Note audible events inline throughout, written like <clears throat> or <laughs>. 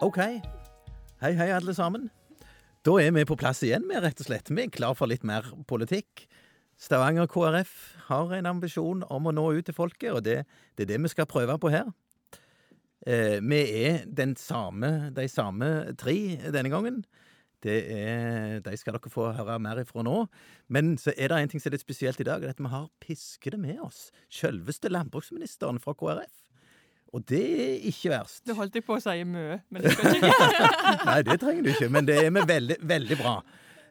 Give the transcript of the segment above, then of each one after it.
OK. Hei, hei, alle sammen. Da er vi på plass igjen, vi, rett og slett. Vi er klar for litt mer politikk. Stavanger KrF har en ambisjon om å nå ut til folket, og det, det er det vi skal prøve på her. Eh, vi er samme, de samme tre denne gangen. Er, De skal dere få høre mer ifra nå. Men så er det en ting som er litt spesielt i dag, og det er at vi har Piskede med oss. Selveste landbruksministeren fra KrF. Og det er ikke verst. Det holdt jeg på å si mø, men det skal ikke. <laughs> Nei, det trenger du ikke, men det er vi veldig, veldig bra.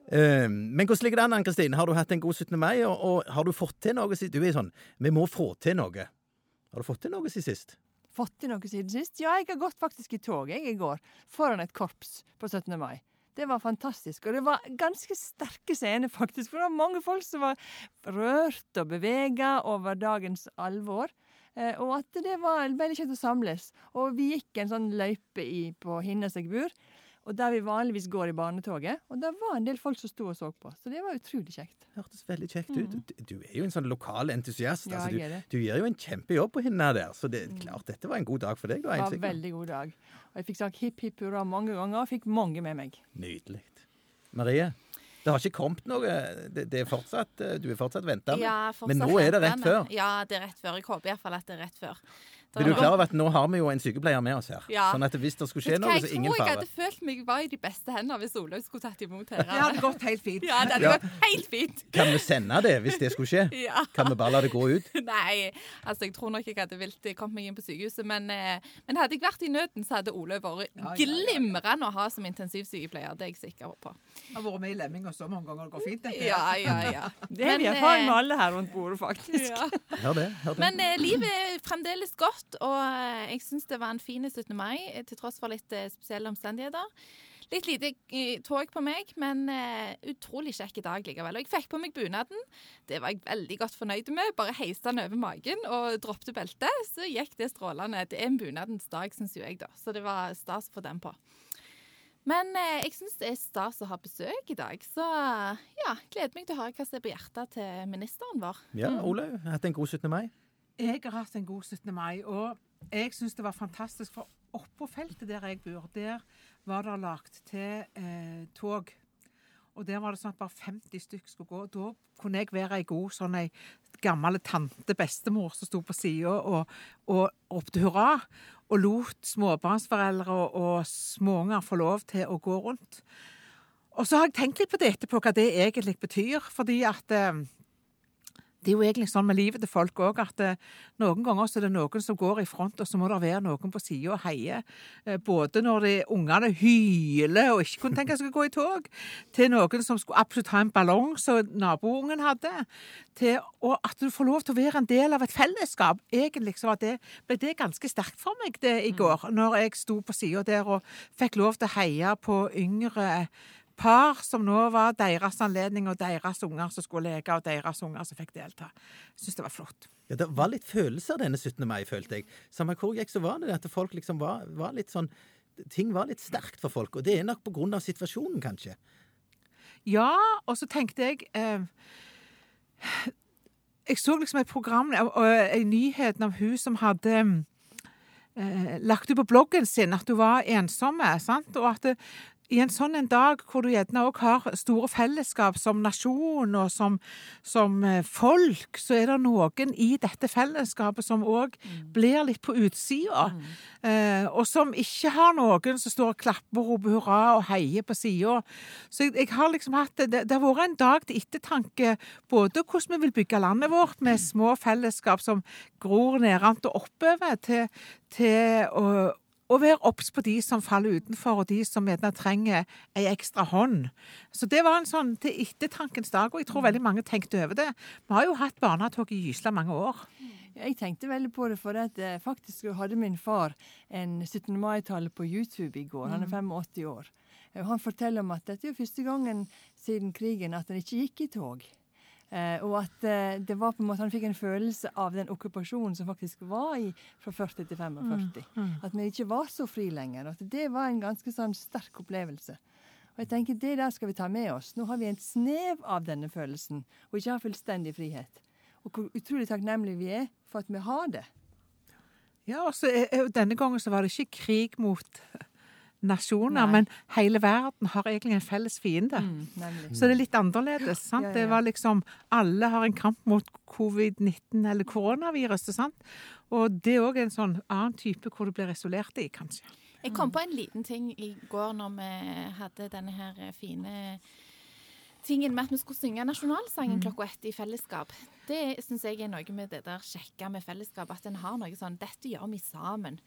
Eh, men hvordan ligger det an, Ann Kristin? Har du hatt en god 17. mai, og, og har du fått til noe siden Du er sånn Vi må få til noe. Har du fått til noe siden sist? Fått til noe siden sist? Ja, jeg har gått faktisk i tog jeg i går. Foran et korps på 17. mai. Det var fantastisk. Og det var ganske sterke scener, faktisk. For det var mange folk som var rørt og bevega over dagens alvor. Eh, og at det var veldig kjekt å samles. Og vi gikk en sånn løype i, på Hinnes jeg bor, og der vi vanligvis går i barnetoget. Og der var en del folk som sto og så på. Så det var utrolig kjekt. Hørtes veldig kjekt ut. Du, du er jo en sånn lokal entusiast. Ja, altså, du, du gjør jo en kjempejobb på hinna der, så det er klart dette var en god dag for deg. da, Det var en veldig god dag. Og jeg fikk sagt hipp hipp hurra mange ganger, og fikk mange med meg. Nydelig. Marie, det har ikke kommet noe det, det er fortsatt, eh, Du er fortsatt ventende. Ja, fortsatt Men nå er det rett ventende. før. Ja, det er rett før. Jeg håper iallfall at det er rett før. Da Er du klar over at nå har vi jo en sykepleier med oss her? Ja. Sånn at hvis det skulle skje noe, så ingen noe, Jeg tror jeg hadde følt meg var i de beste hender hvis Olaug skulle tatt imot her. Det hadde gått helt fint. Ja, det hadde Ja. gått helt fint. Kan vi sende det hvis det skulle skje? <laughs> Ja. Kan vi bare la det gå ut? <laughs> Nei, altså jeg tror nok jeg hadde vilt kommet meg inn på sykehuset, men, eh, men hadde jeg vært i nøden, så hadde Olaug vært glimrende å ha som intensivsykepleier. Det er jeg sikker på. Jeg har vært med i Lemming og så mange ganger. Det går fint, dette. Ja, ja, ja. <laughs> Det har vi erfaring med eh, alle her rundt bordet, faktisk. Ja. Hør det. hør det. Men eh, livet er fremdeles godt, og eh, jeg syns det var en fin 17. mai, eh, til tross for litt eh, spesielle omstendigheter. Litt lite tog på meg, men utrolig kjekk dag likevel. Og jeg fikk på meg bunaden. Det var jeg veldig godt fornøyd med. Bare heiste den over magen og droppet beltet, så gikk det strålende. Det er en bunadens dag, syns jo jeg, da. Så det var stas å få den på. Men jeg syns det er stas å ha besøk i dag, så ja, gleder meg til å høre hva som er på hjertet til ministeren vår. Ja, Olaug, hatt en god 17. mai? Jeg har hatt en god 17. mai, og jeg syns det var fantastisk. For oppå feltet der jeg bor, der var det lagt til eh, tog. Og der var det sånn at bare 50 stykk skulle gå. Da kunne jeg være ei god sånn ei gammel tante, bestemor, som sto på sida og, og ropte hurra. Og lot småbarnsforeldre og, og småunger få lov til å gå rundt. Og så har jeg tenkt litt på det etterpå, hva det egentlig betyr. Fordi at eh, det er jo egentlig sånn med livet til folk òg, at eh, noen ganger så er det noen som går i front, og så må det være noen på sida og heie. Eh, både når de, ungene hyler og ikke kunne tenke seg å gå i tog, til noen som skulle absolutt ha en ballong som naboungen hadde, til og at du får lov til å være en del av et fellesskap. Egentlig så var det, ble det ganske sterkt for meg det i går, når jeg sto på sida der og fikk lov til å heie på yngre par som nå var deres anledning, og deres unger som skulle leke, og deres unger som fikk delta. Jeg syns det var flott. Ja, Det var litt følelser denne 17. mai, følte jeg. Samme hvor jeg gikk, så var det at folk liksom var, var litt sånn Ting var litt sterkt for folk, og det er nok på grunn av situasjonen, kanskje. Ja, og så tenkte jeg eh, Jeg så liksom et program, og og en nyhet om hun som hadde eh, lagt ut på bloggen sin at hun var ensom, sant? og at det, i en sånn en dag hvor du gjerne òg har store fellesskap som nasjon og som, som eh, folk, så er det noen i dette fellesskapet som òg blir litt på utsida. Eh, og som ikke har noen som står og klapper og roper hurra og heier på sida. Så jeg, jeg har liksom hatt det, det har vært en dag til ettertanke både hvordan vi vil bygge landet vårt med små fellesskap som gror nedentil og oppover, til, til å å være obs på de som faller utenfor, og de som gjerne trenger ei ekstra hånd. Så det var en sånn til ettertankens dag, og jeg tror veldig mange tenkte over det. Vi har jo hatt barnetog i gysla mange år. Jeg tenkte veldig på det, for at eh, faktisk hadde min far en 17. mai-tale på YouTube i går. Han er 85 år. Eh, Han forteller om at dette er første gangen siden krigen at han ikke gikk i tog. Eh, og at eh, det var på en måte, han fikk en følelse av den okkupasjonen som faktisk var i fra 40 til 45. At vi ikke var så fri lenger. At det var en ganske sånn sterk opplevelse. Og jeg tenker Det der skal vi ta med oss. Nå har vi en snev av denne følelsen, og ikke har fullstendig frihet. Og hvor utrolig takknemlige vi er for at vi har det. Ja, og så er- er jo Denne gangen så var det ikke krig mot nasjoner, Nei. men hele verden har egentlig en felles fiende. Mm. Så det er litt annerledes. sant? Ja, ja, Det var liksom Alle har en kamp mot covid-19 eller koronaviruset, sant? Og det er òg en sånn annen type hvor du blir isolert i, kanskje. Jeg kom på en liten ting i går når vi hadde denne her fine tingen med at vi skulle synge nasjonalsangen klokka ett i fellesskap. Det syns jeg er noe med det der kjekke med fellesskap, at en har noe sånn Dette gjør vi sammen.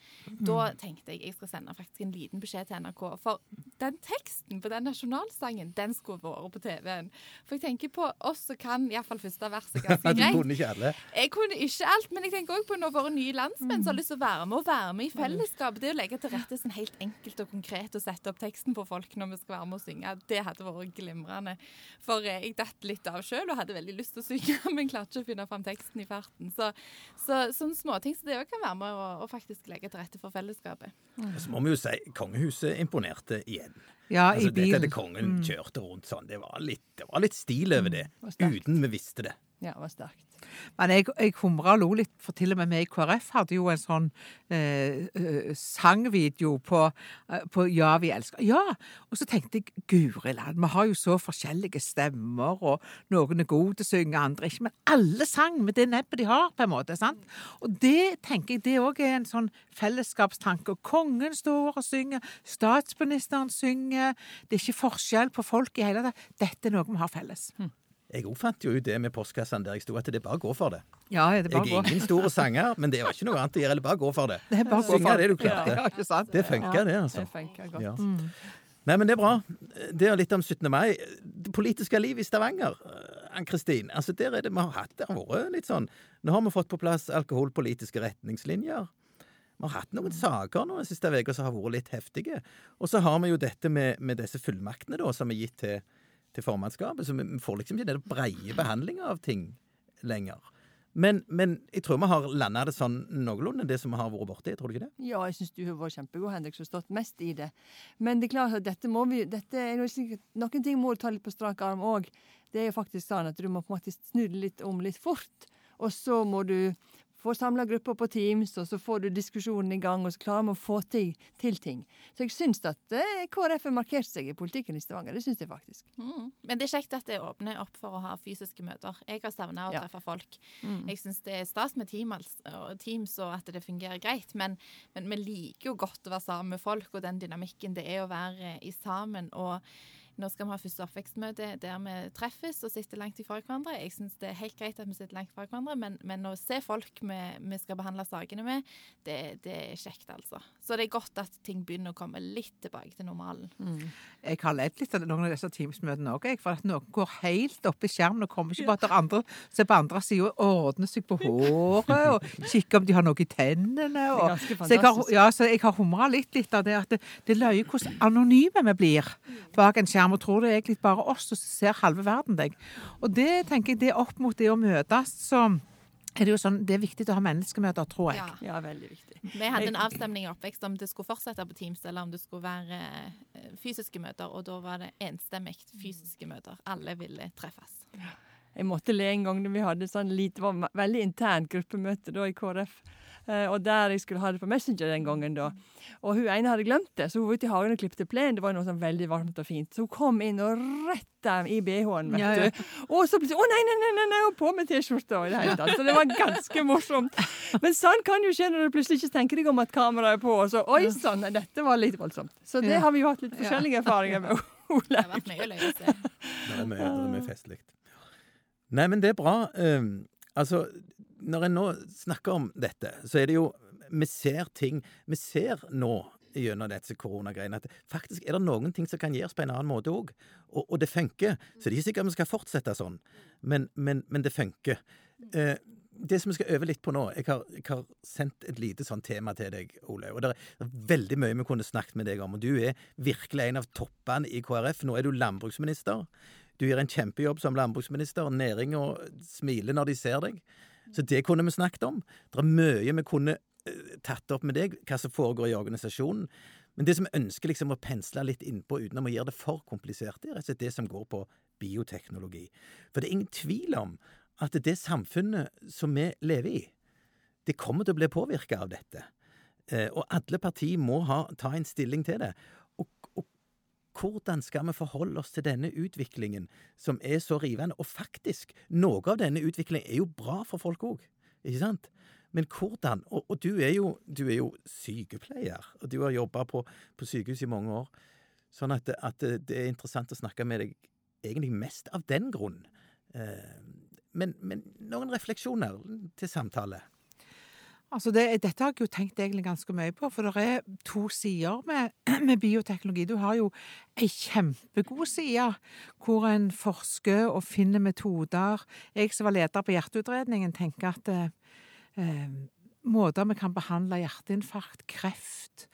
Da tenkte jeg jeg skal sende faktisk en liten beskjed til NRK. For den teksten på den nasjonalsangen, den skulle vært på TV-en. For jeg tenker på oss som kan iallfall første verset <laughs> ganske Du kunne ikke alle. Jeg kunne ikke alt, men jeg tenker også på når våre nye landsmenn som har lyst til å være med og være med i fellesskap. Det å legge til rette sånn helt enkelt og konkret og sette opp teksten på folk når vi skal være med og synge, det hadde vært glimrende. For eh, jeg datt litt av sjøl og hadde veldig lyst til å synge, <laughs> men klarte ikke å finne fram teksten i farten. Så, så sånne småting så det òg kan være med å, å faktisk legge til rette for fellesskapet. Og så må vi jo si kongehuset imponerte igjen. Ja, Altså, i dette det at kongen kjørte rundt sånn, det var litt, det var litt stil over det. var sterkt. Uten vi visste det. Ja, det var sterkt. Men jeg, jeg humra og lo litt, for til og med vi i KrF hadde jo en sånn eh, eh, sangvideo på, eh, på Ja, vi elsker Ja! Og så tenkte jeg guri land, vi har jo så forskjellige stemmer, og noen er gode til å synge, andre ikke. Men alle sang med det nebbet de har, på en måte. sant? Og det tenker jeg det òg er en sånn fellesskapstanke. Og kongen står og synger, statsministeren synger. Det er ikke forskjell på folk i hele tatt. Dette er noe vi har felles. Jeg òg fant jo ut det med postkassene der jeg sto, at det er bare å gå for det. Ja, det er bare jeg er ingen store sanger, men det var ikke noe annet å gjøre. Eller bare gå for det. <laughs> Det er bare Synge det du klarte. Ja? Det funka, det, altså. Det funker godt. Ja. Nei, men det er bra. Det er litt om 17. mai. Det politiske liv i Stavanger, eh, Ann-Kristin. Altså, der er det vi har hatt Det har vært litt sånn Nå har vi fått på plass alkoholpolitiske retningslinjer. Vi har hatt noen saker nå den siste uka som har vært litt heftige. Og så har vi jo dette med, med disse fullmaktene da, som er gitt til, til formannskapet. Så vi får liksom ikke den breie behandlinga av ting lenger. Men, men jeg tror vi har landa det sånn noenlunde, det som vi har vært borti. Tror du ikke det? Ja, jeg syns du har vært kjempegod, Henrik, som har stått mest i det. Men det er klart at dette må vi dette er noe sikkert, Noen ting må du ta litt på strak arm òg. Det er jo faktisk sånn at du må på en måte snu det litt om litt fort. Og så må du få samla grupper på Teams, og så får du diskusjonen i gang, og så klarer vi å få til, til ting. Så jeg syns at eh, KrF har markert seg i politikken i Stavanger. Det syns jeg faktisk. Mm. Men det er kjekt at det åpner opp for å ha fysiske møter. Jeg har savna å Ja. treffe folk. Mm. Jeg syns det er stas med Teams og, Teams og at det fungerer greit, men, men vi liker jo godt å være sammen med folk, og den dynamikken det er å være i sammen. og nå skal vi ha første oppvekstmøte der vi treffes og sitter langt ifra hverandre. Jeg syns det er helt greit at vi sitter langt fra hverandre, men, men å se folk vi, vi skal behandle sakene med, det, det er kjekt, altså. Så det er godt at ting begynner å komme litt tilbake til normalen. Jeg har ledd litt av noen av disse Teams-møtene òg, for at noen går helt opp i skjermen og kommer ikke bare til andre, ser på andre sida og ordner seg på håret og kikker om de har noe i tennene. Og, så jeg har, ja, så jeg har humra litt, litt av det at det, det er løye hvordan anonyme vi blir bak en skjerm, og tror det er egentlig bare oss som ser halve verden deg. Og det tenker jeg, det er opp mot det å møtes, så er det jo sånn, det er viktig å ha menneskemøter, tror jeg. Ja. Ja, veldig viktig. Vi hadde en avstemning i oppvekst om det skulle fortsette på Teams, eller om det skulle være eh, fysiske møter, og da var det enstemmig fysiske møter. Alle ville treffes. Jeg måtte le en gang da vi hadde sånn lite, det var veldig internt gruppemøte da i KrF. Eh, og der jeg skulle ha det på Messenger den gangen, da. Og hun ene hadde glemt det, så hun var ute i hagen og klippte plen. Det var noe sånn veldig varmt og fint. Så hun kom inn og retta i BH-en, vet Ja, ja. du. Og så plutselig Å, nei, nei, nei, nei, nei, og på med T-skjorta i det hele tatt. Så det var ganske morsomt. Men sånn kan jo skje når du plutselig ikke tenker deg om at kameraet er på, og så Oi sann, dette var litt voldsomt. Så det har vi jo hatt litt forskjellige erfaringer med. <laughs> Det har vært mye løye er mye, det er mye festlig. Nei, men det er bra. Um, altså, når en nå snakker om dette, så er det jo Vi ser ting Vi ser nå gjennom disse koronagreiene at faktisk er det noen ting som kan gjøres på en annen måte òg. Og, og det funker. Så det er ikke sikkert vi skal fortsette sånn, men, men, men det funker. Eh, det som vi skal øve litt på nå jeg har, jeg har sendt et lite sånn tema til deg, Olaug. og Det er veldig mye vi kunne snakket med deg om. og Du er virkelig en av toppene i KrF. Nå er du landbruksminister. Du gjør en kjempejobb som landbruksminister. Næringa smiler når de ser deg. Så det kunne vi snakket om. Det er mye vi kunne eh, tatt opp med deg, hva som foregår i organisasjonen. Men det som vi ønsker liksom å pensle litt innpå uten å gjøre det for komplisert, det er rett det som går på bioteknologi. For det er ingen tvil om at det samfunnet som vi lever i, det kommer til å bli påvirka av dette. Eh, og alle partier må ha, ta en stilling til det. Hvordan skal vi forholde oss til denne utviklingen som er så rivende? Og faktisk, noe av denne utviklingen er jo bra for folk òg, ikke sant? Men hvordan? Og, og du, er jo, du, er jo, sykepleier, og du har jobba på, på, sykehus i mange år. Sånn at, at, det er interessant å snakke med deg egentlig mest av den grunn. Eh, men, men noen refleksjoner til samtale? Altså det, dette har jeg jo tenkt egentlig ganske mye på, for det er to sider med, <clears throat> med bioteknologi. Du har jo ei kjempegod side, hvor en forsker og finner metoder. Jeg som var leder på Hjerteutredningen, tenker at eh, eh, måter vi kan behandle hjerteinfarkt, kreft,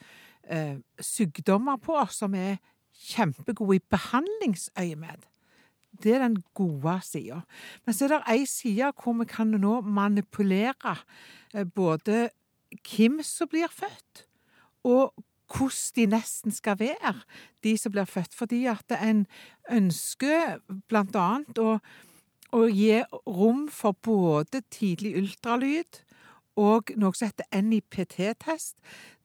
eh, sykdommer på som er kjempegode i behandlingsøyemed. Det er den gode sida. Men så er det ei side hvor vi kan nå manipulere eh, både hvem som blir født, og hvordan de nesten skal være, de som blir født. Fordi at en ønsker blant annet å, å gi rom for både tidlig ultralyd og noe som heter NIPT-test.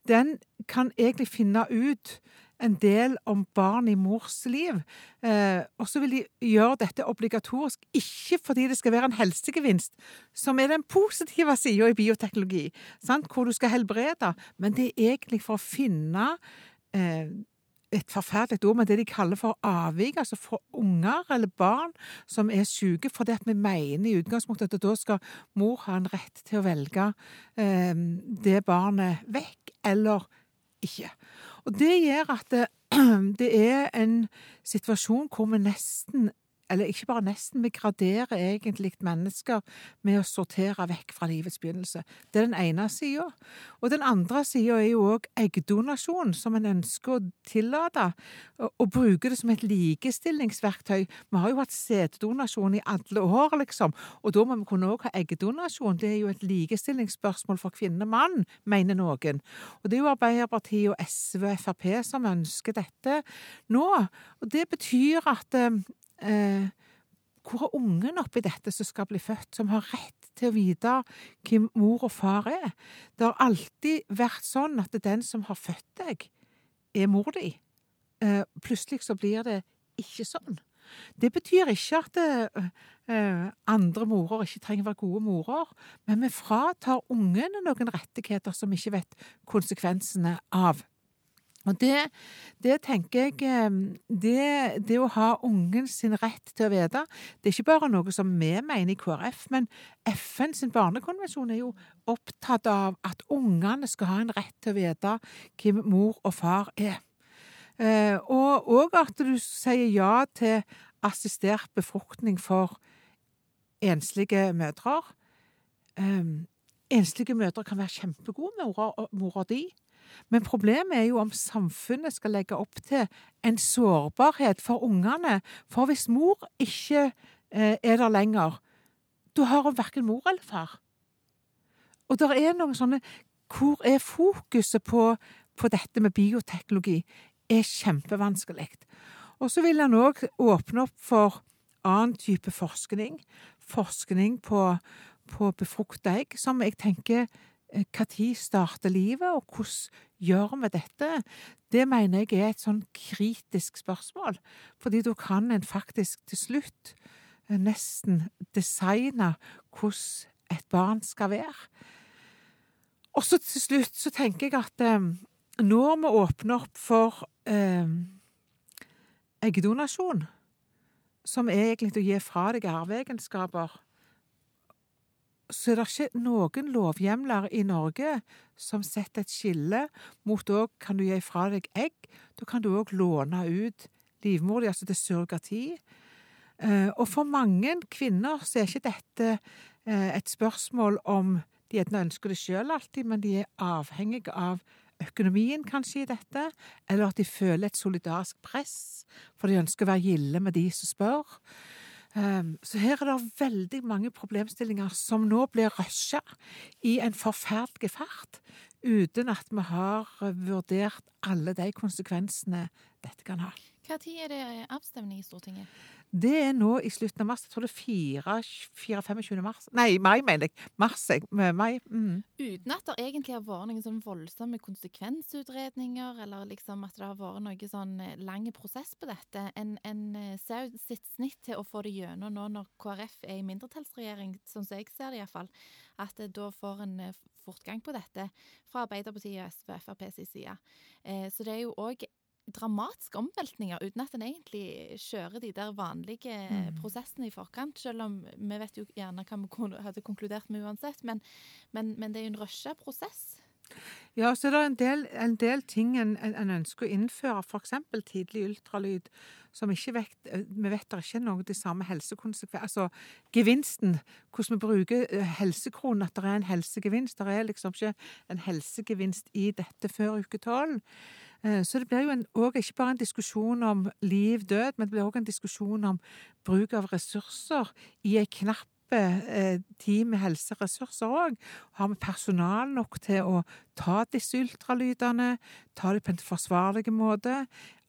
Den kan egentlig finne ut en del om barn i mors liv. Eh, og så vil de gjøre dette obligatorisk, ikke fordi det skal være en helsegevinst, som er den positive sida i bioteknologi, sant? hvor du skal helbrede, men det er egentlig for å finne eh, et forferdelig ord, men det de kaller for avvik, altså for unger eller barn som er syke, fordi vi mener i utgangspunktet at da skal mor ha en rett til å velge eh, det barnet vekk, eller ikke. Og det gjør at det, <clears throat> det er en situasjon hvor vi nesten eller ikke bare nesten, vi graderer egentlig mennesker med å sortere vekk fra livets begynnelse. Det er den ene sida. Og den andre sida er jo òg eggdonasjon, som en ønsker å tillate, og, bruke det som et likestillingsverktøy. Vi har jo hatt sæddonasjon i alle år, liksom, og da må vi kunne òg ha eggdonasjon. Det er jo et likestillingsspørsmål for kvinne og mann, mener noen. Og det er jo Arbeiderpartiet og SV og Frp som ønsker dette nå. Og det betyr at eh, hvor er ungen oppi dette som skal bli født, som har rett til å vite hvem mor og far er? Det har alltid vært sånn at den som har født deg, er mor di. Eh, plutselig så blir det ikke sånn. Det betyr ikke at eh, andre morer ikke trenger å være gode morer, men vi fratar ungene noen rettigheter som vi ikke vet konsekvensene av. Og det, det, tenker jeg det, det, å ha ungen sin rett til å vite, det er ikke bare noe som vi mener i KrF, men FN sin barnekonvensjon er jo opptatt av at ungene skal ha en rett til å vite hvem mor og far er. Eh, og òg at du sier ja til assistert befruktning for enslige mødre. Enslige mødre kan være kjempegode med mora di. Men problemet er jo om samfunnet skal legge opp til en sårbarhet for ungene. For hvis mor ikke eh, er der lenger, da har hun verken mor eller far. Og det er noen sånne Hvor er fokuset på, på dette med bioteknologi? er kjempevanskelig. Og så vil han òg åpne opp for annen type forskning. Forskning på, på befrukta egg, som jeg tenker når eh, starter livet, og hvordan gjør vi dette? Det mener jeg er et sånn kritisk spørsmål, fordi da kan en faktisk til slutt eh, nesten designe hvordan et barn skal være. Og så til slutt så tenker jeg at eh, når vi åpner opp for eh, eggdonasjon, som er egentlig å gi fra deg arveegenskaper så er det ikke noen lovhjemler i Norge som setter et skille mot òg kan du gi fra deg egg. Da kan du òg låne ut livmor altså til surrogati. Eh, og for mange kvinner så er ikke dette eh, et spørsmål om de gjerne ønsker det sjøl alltid, men de er avhengige av økonomien kanskje i dette, eller at de føler et solidarisk press, for de ønsker å være gilde med de som spør. Um, så her er det veldig mange problemstillinger som nå blir rusha i en forferdelig fart, uten at vi har vurdert alle de konsekvensene dette kan ha. Tid er det avstemning i Stortinget? Det er nå i slutten av mars. Jeg tror det er 4-25. mars. Nei, mai, mener jeg. Mars, jeg. Mai. Mm. Uten at det egentlig har vært noen sånn voldsomme konsekvensutredninger, eller liksom at det har vært noen sånn eh, lang prosess på dette. En, en eh, ser jo sitt snitt til å få det gjennom nå når KrF er i mindretallsregjering, sånn som jeg ser det iallfall, at det da får en fortgang på dette fra Arbeiderpartiet, SV og Frp sin side. Så det er jo òg dramatiske omveltninger uten at en egentlig kjører de der vanlige mm. prosessene i forkant, selv om vi vet jo gjerne hva vi hadde konkludert med uansett. Men, men, men det er jo en rusha prosess. Ja, så det er en del, en del ting en, en, ønsker å innføre, f.eks. tidlig ultralyd, som ikke vet, vi vet det er ikke noe de samme helsekonsekvensene Altså gevinsten, hvordan vi bruker eh, helsekronen, at det er en helsegevinst. Det er liksom ikke en helsegevinst i dette før uke tolv. Eh, så det blir jo òg ikke bare en diskusjon om liv-død, men det blir også en diskusjon om bruk av ressurser i ei knapp eh, tid med helseressurser òg. Har vi personal nok til å ta disse ultralydene, ta dem på en forsvarlig måte?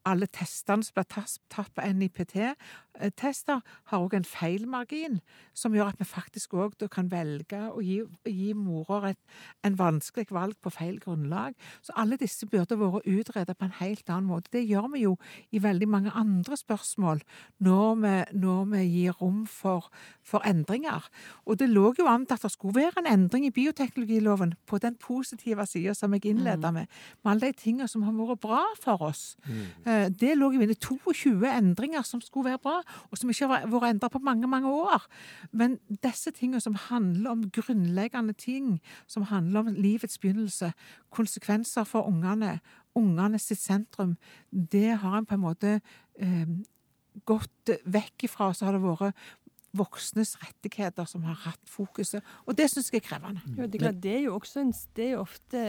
Alle testene som blir tatt på NIPT-tester, har òg en feilmargin, som gjør at vi faktisk òg kan velge å gi, gi morer et en vanskelig valg på feil grunnlag. Så alle disse burde vært utredet på en helt annen måte. Det gjør vi jo i veldig mange andre spørsmål når vi, når vi gir rom for, for, endringer. Og det lå jo an til at det skulle være en endring i bioteknologiloven på den positive sida som jeg innleda mm. med, med alle de tingene som har vært bra for oss. Mm. Eh, det lå inne 22 endringer som skulle være bra, og som ikke har vært endra på mange, mange år. Men disse tingene som handler om grunnleggende ting, som handler om livets begynnelse, konsekvenser for ungene, ungene sitt sentrum, det har en på en måte eh, gått vekk ifra. Så har det vært voksnes rettigheter som har hatt fokuset, og det syns jeg er krevende. Ja, det, er klart, det er jo også en, det er jo ofte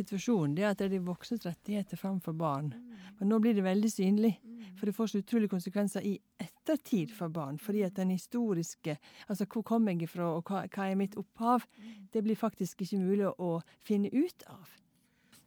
situasjonen, det er at det er de voksnes rettigheter framfor barn. Men nå blir det veldig synlig, for det får så utrolige konsekvenser i ettertid for barn. Fordi at den historiske Altså hvor kom jeg ifra, og hva, hva er mitt opphav? Det blir faktisk ikke mulig å finne ut av.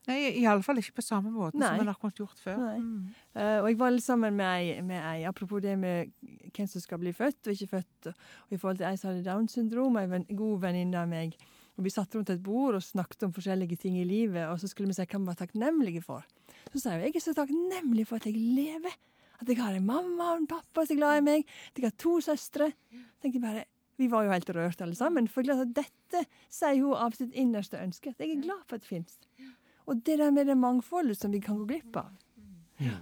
Nei, Iallfall ikke på samme måte Nei. som en har gjort før. Mm. Uh, og jeg var litt sammen med ei, med ei, apropos det med hvem som skal bli født og ikke født, og i forhold til ei som hadde Downs syndrom, ei god venninne av meg og Vi satt rundt et bord og snakket om forskjellige ting i livet, og så skulle vi si hva vi var takknemlige for. Så sa jeg jeg er så takknemlig for at jeg lever. At jeg har en mamma og en pappa som er glad i meg. At jeg har to søstre. Tenkte bare, Vi var jo helt rørt alle sammen. For dette sier hun av sitt innerste ønske. At jeg er glad for at det fins. Og det der med det mangfoldet som vi kan gå glipp av. Ja.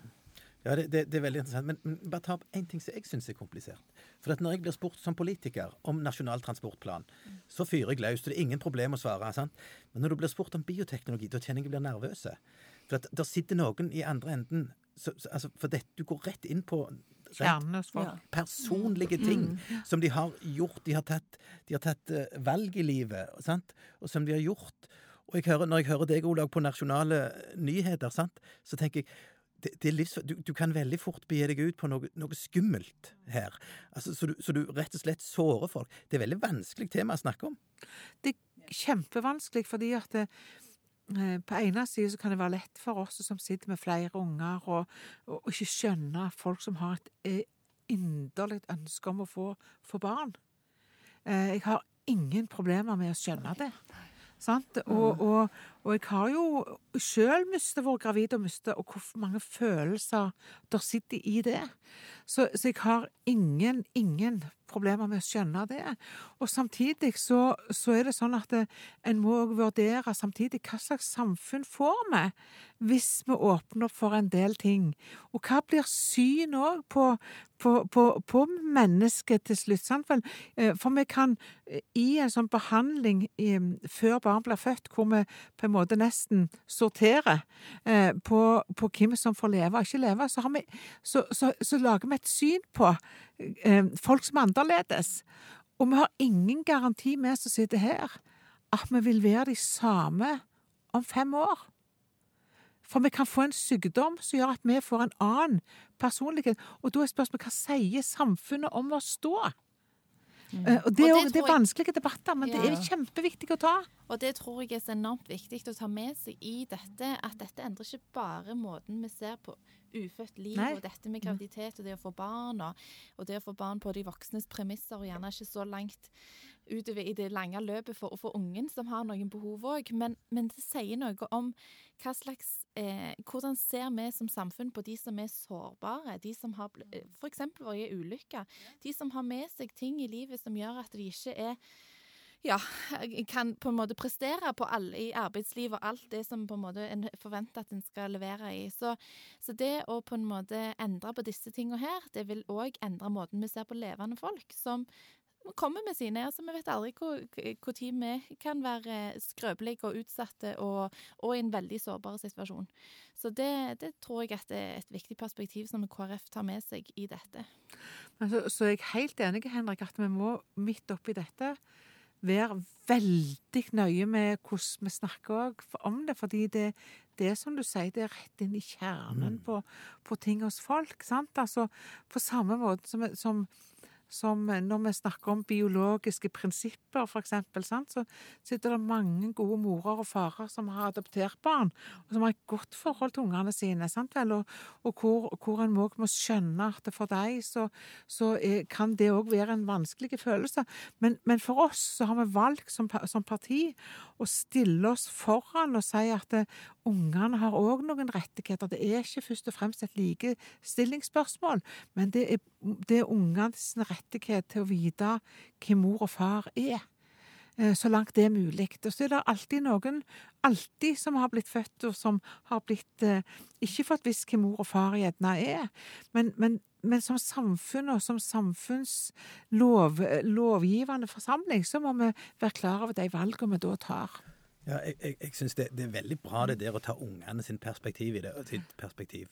Ja, det, det, det, er veldig interessant. Men, men bare ta opp én ting som jeg syns er komplisert. For at når jeg blir spurt som politiker om Nasjonal transportplan, så fyrer jeg løs. Det er ingen problem å svare. sant? Men når du blir spurt om bioteknologi, da kjenner jeg jeg blir nervøse. For at der sitter noen i andre enden så, så, altså, For det, du går rett inn på rett, personlige mm. ting mm. som de har gjort. De har tatt, de har tatt uh, valg i livet, sant? og som de har gjort. Og jeg hører, når jeg hører deg, Olaug, på nasjonale nyheter, sant? så tenker jeg det, det livs, du, du, kan veldig fort begi deg ut på noe, noe skummelt her. Altså, så, du, så, du, rett og slett sårer folk. Det er veldig vanskelig tema å snakke om. Det er kjempevanskelig fordi at det, eh, på ene side så kan det være lett for oss som sitter med flere unger, og, og, og ikke skjønne folk som har et eh, inderlig ønske om å få, få barn. Eh, jeg har ingen problemer med å skjønne det. Sant? Og, og, og, jeg har jo sjøl mistet vært gravid og mistet, og hvor mange følelser der sitter i det. Så, så, jeg har ingen, ingen problemer med å skjønne det. Og samtidig så, så er det sånn at det, en må vurdere samtidig hva slags samfunn får vi hvis vi åpner opp for en del ting. Og hva blir syn òg på, på, på, på, mennesket til slutt? Sant? For, for vi kan eh, i en sånn behandling før barn blir født, hvor vi på en måte nesten sorterer eh, på, hvem som får leve og ikke leve, så, vi, så, så, så lager vi et syn på folk som er annerledes. Og vi har ingen garanti med som sitter her, at vi vil være de samme om fem år. For vi kan få en sykdom som gjør at vi får en annen personlighet. Og da er spørsmålet hva sier samfunnet om å stå? Eh, og det, Og det det er vanskelige debatter, men det er kjempeviktig å ta. Og det tror jeg er så enormt viktig å ta med seg i dette, at dette endrer ikke bare måten vi ser på ufødt liv Nei. og dette med graviditet og det å få barn, og, og det å få barn på de voksnes premisser, og gjerne ikke så langt utover i det lange løpet for, for ungen som har noen behov òg. Men, men det sier noe om hva slags eh, Hvordan ser vi som samfunn på de som er sårbare? De som har f.eks. vært i ulykker. De som har med seg ting i livet som gjør at de ikke er ja, kan på en måte prestere på alle i arbeidslivet og alt det som på en måte en forventer at en skal levere i. Så, så det å på en måte endre på disse tingene her, det vil òg endre måten vi ser på levende folk, som kommer med sine. altså Vi vet aldri når vi kan være skrøpelige og utsatte og, og, i en veldig sårbar situasjon. Så det, det, tror jeg at det er et viktig perspektiv som KrF tar med seg i dette. Så, så jeg er helt enig, Henrik, at vi må midt oppi dette være veldig nøye med hvordan vi snakker om det. Fordi det, det er som du sier, det er rett inn i kjernen Mm. på, på ting hos folk. sant? Altså, På samme måte som, som, som når vi snakker om biologiske prinsipper, for eksempel, så sitter det mange gode morer og farer som har adoptert barn, og som har et godt forhold til ungene sine. sant vel? Og, og hvor, hvor en må, må skjønne at for deg så, så kan det òg være en vanskelig følelse. Men, men, for oss så har vi valgt som, som parti å stille oss foran og si at det, ungene har òg noen rettigheter. Det er ikke først og fremst et likestillingsspørsmål, men det er, det er ungenes rettighet til å vite hvem mor og far er. Så langt det er mulig. Og så er det alltid noen alltid som har blitt født, og som har blitt eh, ikke fått visst hvem mor og far gjerne er. Men, men, men, som samfunn og som samfunnslovgivende forsamling, så må vi være klar over de valgene vi da tar. Ja, jeg, jeg, jeg syns det, det, er veldig bra det der å ta ungene sin perspektiv i det. sitt perspektiv.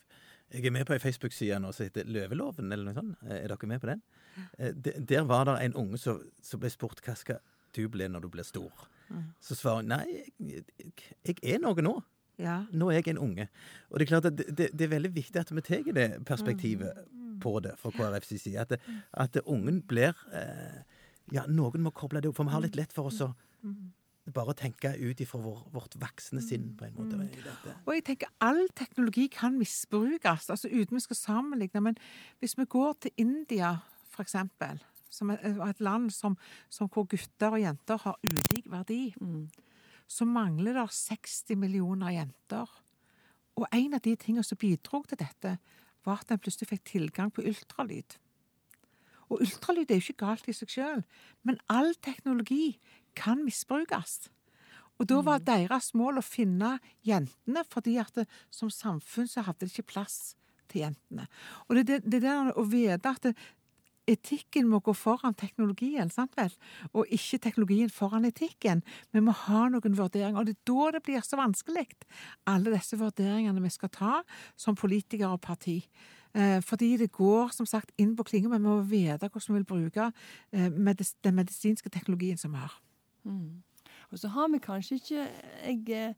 Jeg er med på ei Facebook-side nå som heter Løveloven, eller noe sånt. Er dere med på den? Der var det en unge som, som ble spurt hva skal du bli når du blir stor. Så svarer hun nei, jeg, jeg, er noe nå. Ja. Nå er jeg en unge. Og det er klart at det, det er veldig viktig at vi tar det perspektivet på det fra KrFs side. At, at ungen blir eh, Ja, noen må koble det opp. For vi har litt lett for oss å bare tenke ut ifra vår, vårt voksne sinn, på en måte. Mm. Og jeg tenker all teknologi kan misbrukes, altså uten vi skal sammenligne. Men hvis vi går til India, eksempel, som er et land som, som hvor gutter og jenter har ulik verdi, mm. så mangler det 60 millioner jenter. Og en av de tingene som bidro til dette, var at en plutselig fikk tilgang på ultralyd. Og ultralyd er jo ikke galt i seg sjøl, men all teknologi kan misbrukes. Og da var deres mål å finne jentene, fordi at det, som samfunn så hadde det ikke plass til jentene. Og det er det, det der å vite at det, etikken må gå foran teknologien, sant vel? Og ikke teknologien foran etikken. Vi må ha noen vurderinger, og det er da det blir så vanskelig. Alle disse vurderingene vi skal ta som politikere og parti. Eh, fordi det går som sagt inn på klinga, men vi må vite hvordan vi vil bruke eh, den medisinske teknologien som vi har. Mm. Og så har vi kanskje ikke jeg,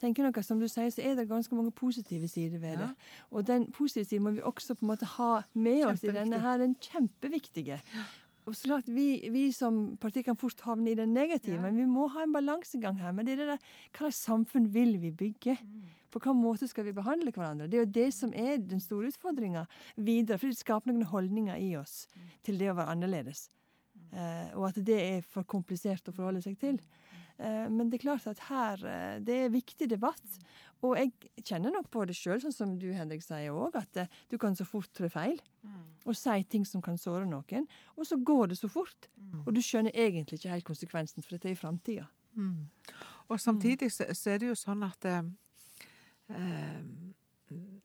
tenker noe, Som du sier, så er det ganske mange positive sider ved det. Ja. Og den positive siden må vi også på en måte ha med oss i denne her, den kjempeviktige. Og så klart, vi, vi, som parti kan fort havne i den negative, ja. men vi må ha en balansegang her. Men det er det der, hva slags samfunn vil vi bygge? På hvilken måte skal vi behandle hverandre? Det er jo det som er den store utfordringa videre. For det skaper noen holdninger i oss til det å være annerledes. Eh, og at det er for komplisert å forholde seg til. Men det er klart at her Det er viktig debatt. Og jeg kjenner nok på det sjøl, sånn som du Henrik sier òg, at du kan så fort trå feil. Og si ting som kan såre noen. Og så går det så fort. Og du skjønner egentlig ikke helt konsekvensen, for dette er i framtida. Mm. Og samtidig så, så, er det jo sånn at eh,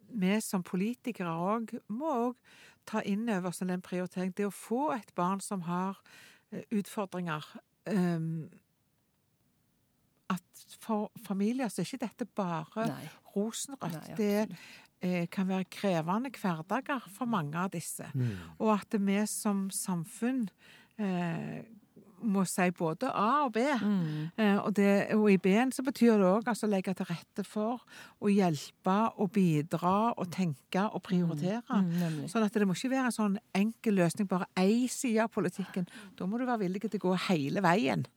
vi som politikere òg må òg ta inn over oss en prioritering. Det å få et barn som har utfordringer eh, at for familier så er ikke dette bare Nei. rosenrødt. Nei, det eh, kan være krevende hverdager for mange av disse. Mm. Og at vi som samfunn eh, må si både A og B. Mm. Eh, og, det, og i B-en så betyr det òg altså legge til rette for å hjelpe og bidra og tenke og prioritere. Mm, Mm, Sånn at det må ikke være en sånn enkel løsning, bare én side av politikken. Da må du være villig til å gå hele veien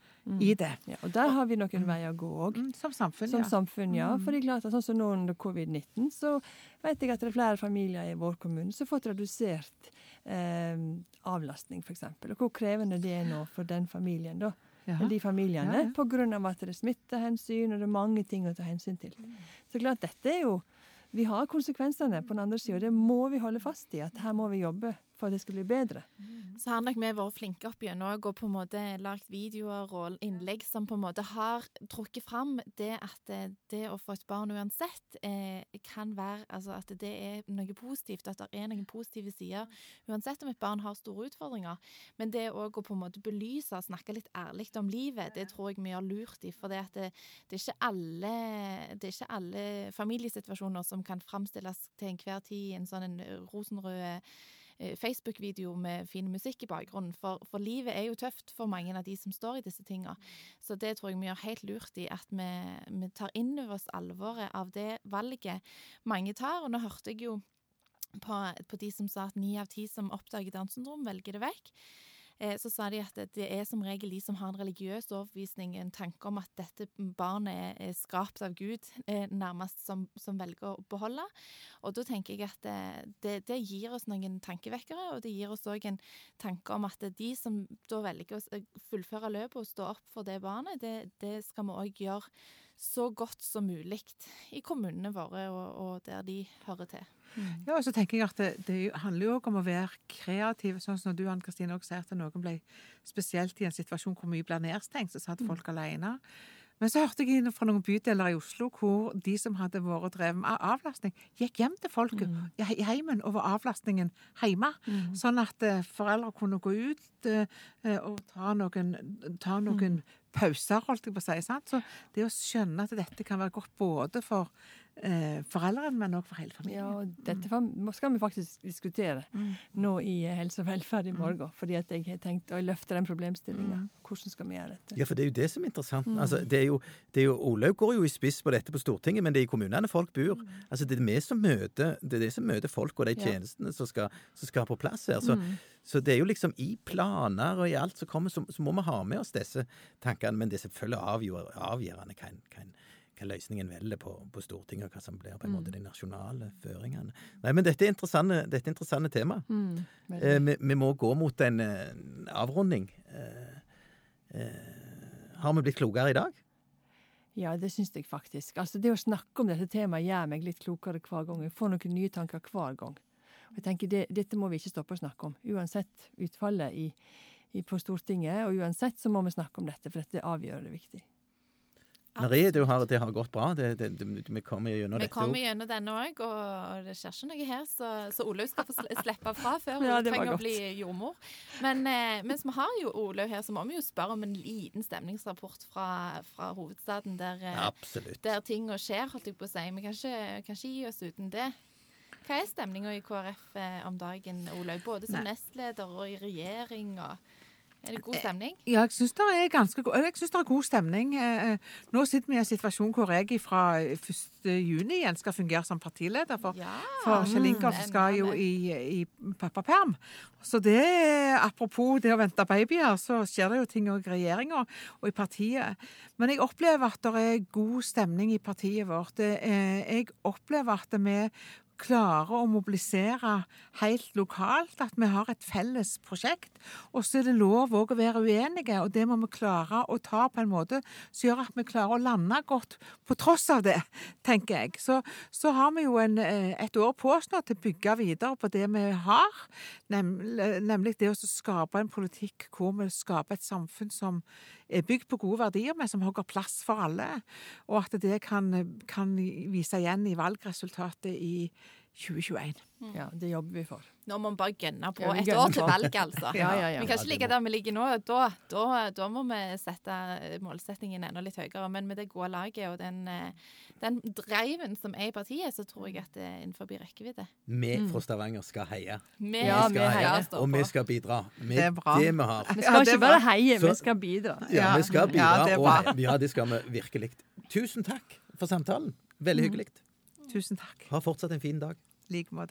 i det. Ja, og der har vi noen veier å gå òg. Mm, Som samfunn, Som ja. samfunn, ja. For det er klart at sånn som nå under covid-19, så vet jeg at det er flere familier i vår kommune som har fått redusert eh, avlastning, f.eks. Og hvor krevende det er nå for den familien, da. Ja. De familiene. Ja, ja. Av at det er smittehensyn, og det er mange ting å ta hensyn til. Så klart, dette er jo Vi har konsekvensene på den andre sida, og det må vi holde fast i. At her må vi jobbe for at det skal bli bedre. Så har nok vi vært flinke opp gjennom og på en måte lagt videoer og innlegg som på en måte har trukket fram det at eh, det å få et barn uansett eh, kan være altså at det er noe positivt, at det er noen positive sider uansett om et barn har store utfordringer. Men det òg å på en måte belyse og snakke litt ærlig om livet, det tror jeg vi gjør lurt i. For det, det, det, er ikke alle, det er ikke alle familiesituasjoner som kan framstilles til enhver tid i en sånn en rosenrød Facebook-video med fin musikk i bakgrunnen. For, for livet er jo tøft for mange av de som står i disse tinga. Så det tror jeg vi gjør helt lurt i, at vi, vi tar inn over oss alvoret av det valget mange tar. Og nå hørte jeg jo på, på de som sa at ni av ti som oppdager Downs syndrom, velger det vekk. Eh, Så sa de at det- er som regel de som har en religiøs overbevisning, en tanke om at dette barnet er, skapt av Gud, eh, nærmest som, som velger å beholde. Og da tenker jeg at det, det, det gir oss noen tankevekkere, og det gir oss òg en tanke om at de som da velger å fullføre løpet og stå opp for det barnet, det, det skal vi òg gjøre så godt som mulig i kommunene våre og, og der de hører til. Ja, og så tenker jeg at det, det handler jo òg om å være kreativ. Sånn som du, Anne Kristine, også sier at noen ble spesielt i en situasjon hvor mye ble nedstengt, så satt folk alene. Men så hørte jeg inn fra noen bydeler i Oslo hvor de som hadde vært drevet med avlastning, gikk hjem til folk he- i heimen over avlastningen hjemme. Sånn at eh, foreldre kunne gå ut eh, eh, og ta noen, ta noen pauser, holdt jeg på å si. Sant? Så det å skjønne at dette kan være godt både for foreldrene, men også for hele Ja, familien. og dette skal vi faktisk diskutere nå i eh, Helse og velferd i morgen. Fordi at jeg har tenkt å løfte den problemstillinga. Hvordan skal vi gjøre dette? Ja, for det er jo det som er interessant. Altså, det er jo, det er jo, Olaug går jo i spiss på dette på Stortinget, men det er i kommunene folk bor. Altså, det er vi som møter, det er det som møter folk og de Ja. tjenestene som skal, som skal på plass her. Så, så det er jo liksom i planer og i alt som kommer, så, så må vi ha med oss disse tankene. Men det er selvfølgelig avgjørende hva, en- hva, løsningen velger på, på Stortinget, og hva som blir på en måte de nasjonale føringene. Nei, men dette er interessante, dette er interessante tema. Mm. Eh, vi, vi må gå mot en en avrunding. Eh, eh, har vi blitt klokere i dag? Ja, det syns jeg faktisk. Altså, Det å snakke om dette temaet gjør meg litt klokere hver gang. Jeg får noen nye tanker hver gang. Og jeg tenker det, Dette må vi ikke stoppe å snakke om. Uansett utfallet i, i, på Stortinget, og uansett så må vi snakke om dette, for dette er avgjørende viktig. Marie, du har, det har gått bra. Det, det, det, vi kommer gjennom Vi dette kommer gjennom denne òg, og det skjer ikke noe her, så, så Olaug skal få slippe fra før <laughs> hun ja, trenger å bli jordmor. Men eh, mens vi har jo Olaug her, så må vi jo spørre om en liten stemningsrapport fra, fra hovedstaden, der, eh, Absolutt. der tinga skjer, holdt jeg på å si. Vi kan ikke, kan ikke gi oss uten det. Hva er stemninga i KrF eh, om dagen, Olaug? Både som Nei. nestleder og i regjering. og Er det god stemning? Ja, jeg syns det er ganske god, jeg synes det er god stemning. Eh, eh, Nå sitter vi i en situasjon hvor jeg fra 1. juni igjen skal fungere som partileder for Ja. For Kjell Ingolf skal jo i, i pappaperm. Så det, apropos det å vente babyer, så skjer det jo ting òg i regjeringa og i partiet. Men jeg opplever at det er god stemning i partiet vårt. Jeg opplever at vi klarer å mobilisere helt lokalt, at vi har et felles prosjekt. Og så er det lov òg å være uenige, og det må vi klare å ta på en måte som gjør at vi klarer å lande godt på tross av det, tenker jeg. Så, så har vi jo en, eh, et år på oss nå til å bygge videre på det vi har, nemlig, det å skape en politikk hvor vi skaper et samfunn som er bygd på gode verdier, men som hogger plass for alle. Og at det kan, kan vise igjen i valgresultatet i 2021. Ja, det jobber vi for. Nå må vi bare gønne på. Et år til valget, altså. <laughs> Ja, ja, ja. Vi kan ikke ligge der vi ligger nå. Da, da, da må vi sette målsettingen enda litt høyere. Men med det gode laget og den, eh, den driven som er i partiet, så tror jeg at det er innenfor rekkevidde. Vi fra Stavanger skal heie. Vi Ja, vi vi skal heier. heie, og vi skal bidra med Det er bra. det vi har. Vi skal det ikke bare heie, Så- vi skal bidra. Ja, vi skal bidra, det og ja, det skal vi virkelig. Tusen takk for samtalen. Veldig hyggelig. Tusen takk. Ha fortsatt en fin dag. liikmad